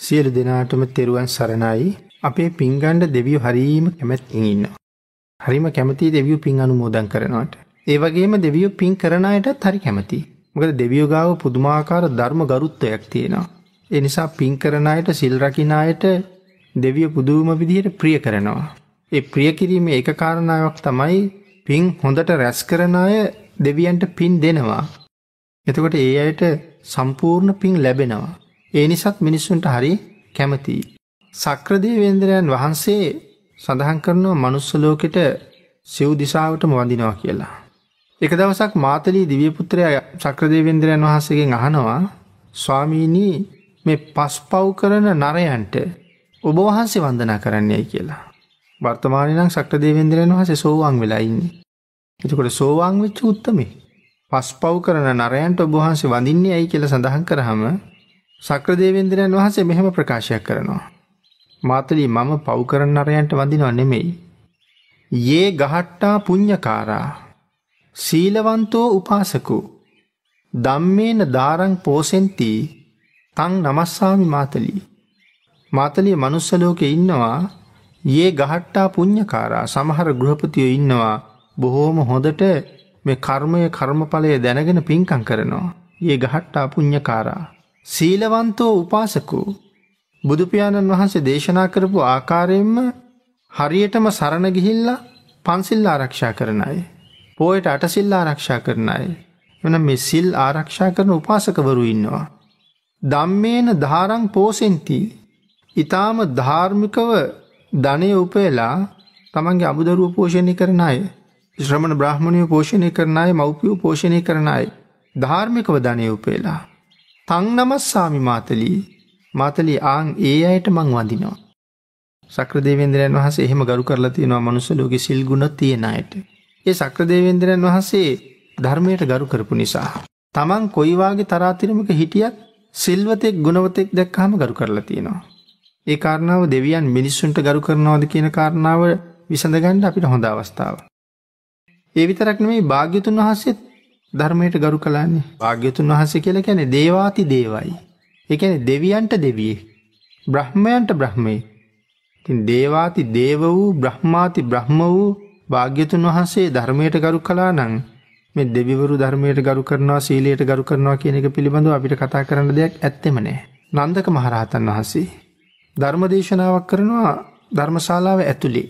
සියලු දෙනාටම තෙරුවන් සරණයි අපේ පින්ගණ්ඩ දෙවියෝ හරීම කැමැත්තින් ඉන්නවා. හරිම කැමති දෙවියෝ පින් අනුමෝදන් කරනවට. ඒ වගේම දෙවියෝ පින් කරන අයටත් හරි කැමති. මොකද දෙවියෝ ගාව පුදුමාකාර ධර්ම ගරුත්වයක් තියෙනවා. ඒ නිසා පින් කරන අයට සිල් රකින්න අයට දෙවිය පුදුම විදිහට ප්‍රිය කරනවා. ඒ ප්‍රිය කිරීමේ එක කාරණාවක් තමයි පින් හොඳට රැස් කරන අය දෙවියන්ට පින් දෙනවා. එතකොට ඒ අයට සම්පූර්ණ පින් ලැබෙනවා. ඒ නිසාත් මිනිස්සුන්ට හරි කැමතියි. සක්‍රදේවේන්ද්‍රයන් වහන්සේ සඳහන් කරනවා මනුස්ස ලෝකෙට සිව් දිසාවටම වඳිනවා කියලා. එක දවසක් මාතලී දිව්‍යපුත්‍රය සක්‍රදේවේන්ද්‍රයන් වහන්සේගෙන් අහනවා ස්වාමීනී මේ පස්පව් කරන නරයන්ට ඔබ වහන්සේ වන්දනා කරන්නේයි කියලා. වර්තමානය නම් සක්‍රදේවේන්ද්‍රයන් වහන්සේ සෝවාන් වෙලා ඉන්නේ. එතකොට සෝවාන් වෙච්ච උත්තමේ. පස්පව් කරන නරයන්ට ඔබ වහන්සේ වඳින්නේ ඇයි කියලා සඳහන් කරාම සක්‍රදේවේන්ද්‍රයන් වහන්සේ මෙහෙම ප්‍රකාශයක් කරනවා. මාතලී මම පව් කරන අරයන්ට වඳිනව නෙමෙයි. ඒ ගහට්ටා පුඤ්ඤකාරා සීලවන්තෝ උපාසකු ධම්මේන දාරං පෝසෙන්ති තං නමස්සාමි මාතලී. මාතලිය මනුස්ස ලෝකේ ඉන්නවා ඒ ගහට්ටා පුඤ්ඤකාරා සමහර ගෘහපතියෝ ඉන්නවා බොහෝම හොඳට මේ කර්මය කර්මඵලය දැනගෙන පින්කම් කරනවා. ඒ ගහට්ටා පුඤ්ඤකාරා සීලවන්තෝ උපාසකෝ බුදුපියාණන් වහන්සේ දේශනා කරපු ආකාරයෙන්ම හරියටම සරණ ගිහිල්ලා පන්සිල් ආරක්ෂා කරන අය. පෝයට අටසිල් ආරක්ෂා කරන අය. වන මේ සිල් ආරක්ෂා කරන උපාසකවරු ඉන්නවා. දම්මේන ධාරං පෝසෙන්ති ඉතාම ධාර්මිකව ධනය උපයලා තමන්ගේ අමුදරුව පෝෂණය කරන අය ශ්‍රමණ බ්‍රහ්මණය පෝෂණය කරන අය මව්පියෝ පෝෂණය කරන අය ධාර්මිකව ධනය උපේලා තං නමස්සාමි මාතලී මාතලී ආං ඒ අයට මං වඳිනවා. සක්‍රදේවේන්ද්‍රයන් වහන්සේ එහෙම ගරු කරලා තියෙනවා මනුස්ස ලෝකෙ සිල් ගුණ තියෙන අයට. ඒ සක්‍රදේවේන්ද්‍රයන් වහන්සේ ධර්මයට ගරු කරපු නිසා. තමන් කොයි වාගේ තරාතිරමක හිටියත් සිල්වතෙක් ගුණවතෙක් දැක්කහම ගරු කරලා තියෙනවා. ඒ කාරණාව දෙවියන් මිනිස්සුන්ට ගරු කරනවාද කියන කාරණාව විසඳගන්න අපිට හොඳ අවස්ථාව. ඒ විතරක් නෙමෙයි භාග්‍යතුන් වහන්සේත් ධර්මයට ගරු කලාන්නේ භාග්‍යතුන් වහන්සේ කියලා කියන්නේ දේවාති දේවයි. ඒ කියන්නේ දෙවියන්ට දෙවියෙක්. බ්‍රහ්මයන්ට බ්‍රහ්මයෙක්. ඉතින් දේවාති දේව වූ බ්‍රහ්මාති බ්‍රහ්ම වූ භාග්‍යතුන් වහන්සේ ධර්මයට ගරු කළා නම් මේ දෙවිවරු ධර්මයට ගරු කරනවා සීලයට ගරු කරනවා කියන එක පිළිබඳව අපිට කතා කරන්න දෙයක් ඇත්තෙම නැහැ. නන්දක මහරහතන් වහන්සේ ධර්ම දේශනාවක් කරනවා ධර්මශාලාව ඇතුලේ.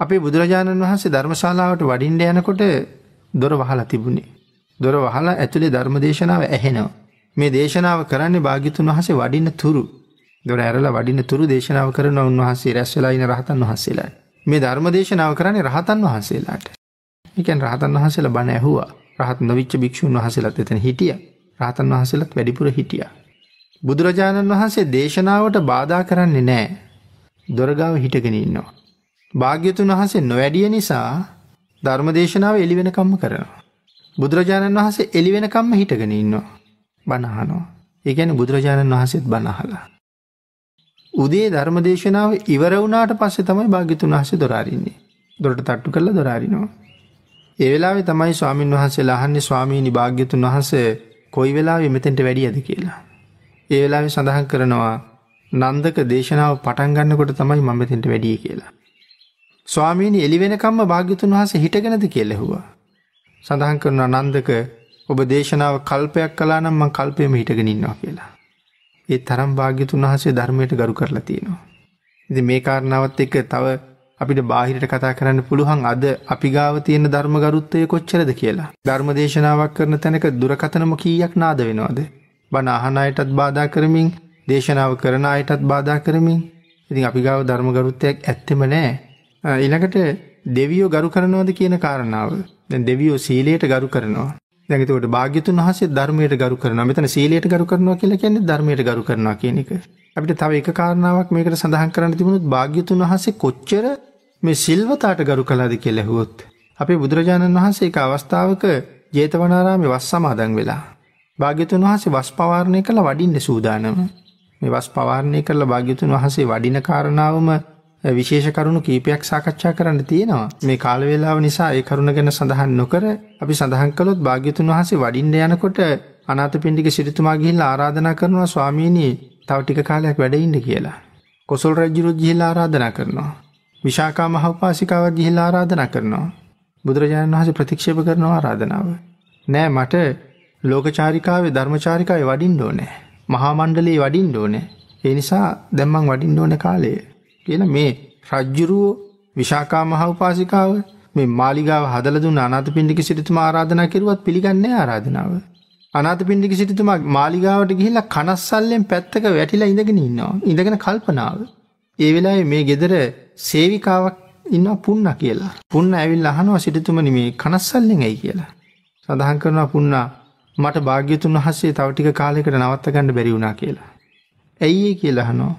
අපේ බුදුරජාණන් වහන්සේ ධර්මශාලාවට වඩින්න යනකොට දොර වහලා තිබුණේ. දොර වහලා ඇතුලේ ධර්ම දේශනාව ඇහෙනවා. මේ දේශනාව කරන්නේ භාග්‍යතුන් වහන්සේ වඩින්න තුරු. දොර ඇරලා වඩින්න තුරු දේශනාව කරන උන්වහන්සේ රැස් වෙලා ඉන රහතන් වහන්සේලා. මේ ධර්ම දේශනාව කරන්නේ රහතන් වහන්සේලාට. ඒ කියන්නේ රහතන් වහන්සේලා බණ ඇහුවා. රහත් නොවිච්ච භික්ෂුන් වහන්සේලාත් එතන හිටියා. රහතන් වහන්සේලාත් වැඩිපුර හිටියා. බුදුරජාණන් වහන්සේ දේශනාවට බාධා කරන්නේ නැහැ. දොරගාව හිටගෙන ඉන්නවා. භාග්‍යතුන් වහන්සේ නොවැඩිය නිසා ධර්ම දේශනාව එළි වෙනකම්ම කරනවා. බුදුරජාණන් වහන්සේ එළි වෙනකම්ම හිටගෙන ඉන්නවා. බණ අහනවා. ඒ කියන්නේ බුදුරජාණන් වහන්සේත් බණ අහලා. උදේ ධර්ම දේශනාව ඉවර වුණාට පස්සේ තමයි භාග්‍යතුන් වහන්සේ දොර අරින්නේ. දොරට තට්ටු කරලා දොර අරිනවා. ඒ වෙලාවේ තමයි ස්වාමින් වහන්සේලා අහන්නේ ස්වාමීනි භාග්‍යතුන් වහන්සේ කොයි වෙලාවෙ මෙතෙන්ට වැඩියද කියලා. ඒ වෙලාවේ සඳහන් කරනවා නන්දක දේශනාව පටන් ගන්නකොට තමයි මම මෙතෙන්ට වැඩියේ කියලා. ස්වාමීනි එළි වෙනකම්ම භාග්‍යතුන් වහන්සේ හිටගෙනද කියලා ඇහුවා. සඳහන් කරන නන්දක ඔබ දේශනාව කල්පයක් කලා නම් මං කල්පයම හිටගෙන ඉන්නවා කියලා. ඒ තරම් භාග්‍යතුන් වහසේ ධර්මයට ගරු කරලා තියෙනවා. ඉති මේ කාරණාවත් එක්ක තව අපිට බාහිරට කතා කරන්න පුළුවන් අද අපි ගාව තියෙන ධර්ම ගරුත්තය කොච්චරද කියලා. ධර්ම දේශනාවක් කරන තැනක දුරකතනම කීයක් නාද වෙනවාද. බණ අහන අයටත් බාධා කරමින් දේශනාව කරන අයටත් බාධා කරමින් ඉතින් අපි ගාව ධර්ම ගරුත්තයක් ඇත්තෙම නෑ. ඊළඟට දෙවියෝ ගරු කරනවද කියන කාරණාව දැන් දෙවියෝ සීලයට ගරු කරනවා. දැන් එතකොට භාග්‍යතුන් වහන්සේ ධර්මයට ගරු කරනවා. මෙතන සීලයට ගරු කරනවා කියලා කියන්නේ ධර්මයට ගරු කරනවා කියන එක. අපිට තව එක කාරණාවක් මේකට සඳහන් කරන්න තිබුණොත් භාග්‍යතුන් වහන්සේ කොච්චර මේ සිල්වතාට ගරු කළාද කියලා ඇහුවොත් අපේ බුදුරජාණන් වහන්සේ එක අවස්ථාවක ජේතවනාරාමේ වස් සමාදන් වෙලා භාග්‍යතුන් වහන්සේ වස් පවාරණය කළ වඩින්න සූදානම. මේ වස් පවාරණය කරලා භාග්‍යතුන් වහන්සේ වඩින කාරණාවම විශේෂ කරුණු කීපයක් සාකච්ඡා කරන්න තියෙනවා. මේ කාලවේලාව නිසා ඒ කරුණ ගැන සඳහන් නොකර අපි සඳහන් කළොත් භාග්‍යතුන් වහන්සේ වඩින්න යනකොට අනාථපිණ්ඩික සිටුතුමා ගිහිල්ලා ආරාධනා කරනවා ස්වාමීනි තව ටික කාලයක් වැඩ ඉන්න කියලා. කොසල් රජුරුත් ගිහිල්ලා ආරාධනා කරනවා. විශාකා මහෝපාසිකාවත් ගිහිල්ලා ආරාධනා කරනවා. බුදුරජාණන් වහන්සේ ප්‍රතික්ෂේප කරනවා ආරාධනාව. නෑ මට ලෝකචාරිකාවේ ධර්මචාරිකාවේ වඩින්න ඕනේ. මහා මණ්ඩලයේ වඩින්න ඕනේ. ඒ නිසා දැන් මං වඩින්න ඕන කාලය කියලා මේ රජ්ජුරුව විශාකා මහා උපාසිකාව මේ මාලිගාව හදලා දුන්න අනාථපිණ්ඩික සිටුතුමා ආරාධනා කෙරුවත් පිළිගන්නේ ආරාධනාව. අනාථපිණ්ඩික සිටුතුමා මාලිගාවට ගිහිල්ලා කනස්සල්ලෙන් පැත්තක වැටිලා ඉඳගෙන ඉන්නවා. ඉඳගෙන කල්පනාව. ඒ වෙලාවේ මේ ගෙදර සේවිකාවක් ඉන්නවා පුන්න කියලා. පුන්න ඇවිල්ලා අහනවා සිටුතුමනි මේ කනස්සල්ලෙන් ඇයි කියලා. සඳහන් කරනවා පුන්නා මට භාග්‍යතුන් වහන්සේ තව ටික කාලයකට නවත්ත ගන්න බැරි වුණා කියලා. ඇයි ඒ කියලා අහනවා.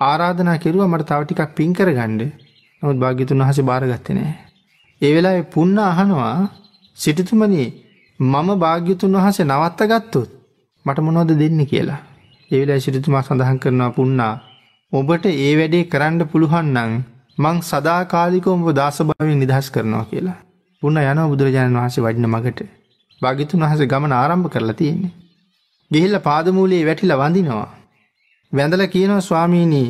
ආරාධනා කෙරුවා මට තව ටිකක් පින් කරගන්න. නමුත් භාග්‍යතුන් වහන්සේ බාරගත්තේ නැහැ. ඒ වෙලාවේ පුන්න අහනවා සිටුතුමනි මම භාග්‍යතුන් වහන්සේ නවත්ත ගත්තොත් මට මොනවද දෙන්නේ කියලා. ඒ වෙලාවේ සිටුතුමා සඳහන් කරනවා පුන්නා ඔබට ඒ වැඩේ කරන්න පුළුවන් නම් මං සදාකාලිකව ඔබ දාස භාවයෙන් නිදහස් කරනවා කියලා. පුන්න යනවා බුදුරජාණන් වහන්සේ වඩින මගට. භාග්‍යතුන් වහන්සේ ගමන ආරම්භ කරලා තියෙන්නේ. ගිහිල්ලා පාදමූලයේ වැටිලා වඳිනවා. වැඳලා කියනවා ස්වාමීනි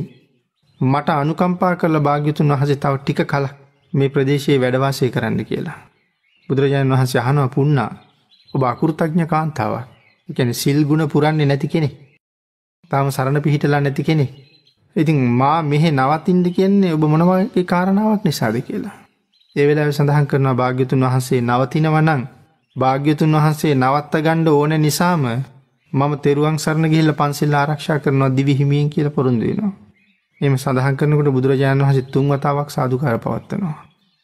මට අනුකම්පා කරලා භාග්‍යතුන් වහන්සේ තව ටික කලක් මේ ප්‍රදේශයේ වැඩ වාසය කරන්න කියලා. බුදුරජාණන් වහන්සේ අහනවා පුන්නා ඔබ අකෘතඥ කාන්තාවක්. ඒ කියන්නේ සිල් ගුණ පුරන්නේ නැති කෙනෙක්. තාම සරණ පිහිටලා නැති කෙනෙක්. ඉතින් මා මෙහෙ නවතින්න කියන්නේ ඔබ මොන වගේ කාරණාවක් නිසාද කියලා. ඒ වෙලාවේ සඳහන් කරනවා භාග්‍යතුන් වහන්සේ නවතිනවා නම් භාග්‍යතුන් වහන්සේ නවත්ත ගන්න ඕන නිසාම මම තෙරුවන් සරණ ගිහිල්ලා පන්සිල් ආරක්ෂා කරනවා දිවි හිමියෙන් කියලා පොරොන්දු වෙනවා. එහෙම සඳහන් කරනකොට බුදුරජාණන් වහන්සේ තුන් වතාවක් සාදුකාර පවත්වනවා.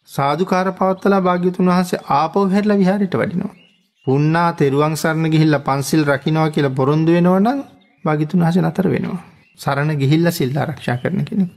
සාදුකාර පවත්වලා භාග්‍යතුන් වහන්සේ ආපහු හැරිලා විහාරයට වඩිනවා. පුන්නා තෙරුවන් සරණ ගිහිල්ලා පන්සිල් රකින්නවා කියලා පොරොන්දු වෙනවා නම් භාග්‍යතුන් වහන්සේ නතර වෙනවා. සරණ ගිහිල්ලා සිල් ආරක්ෂා කරන කෙනෙක්.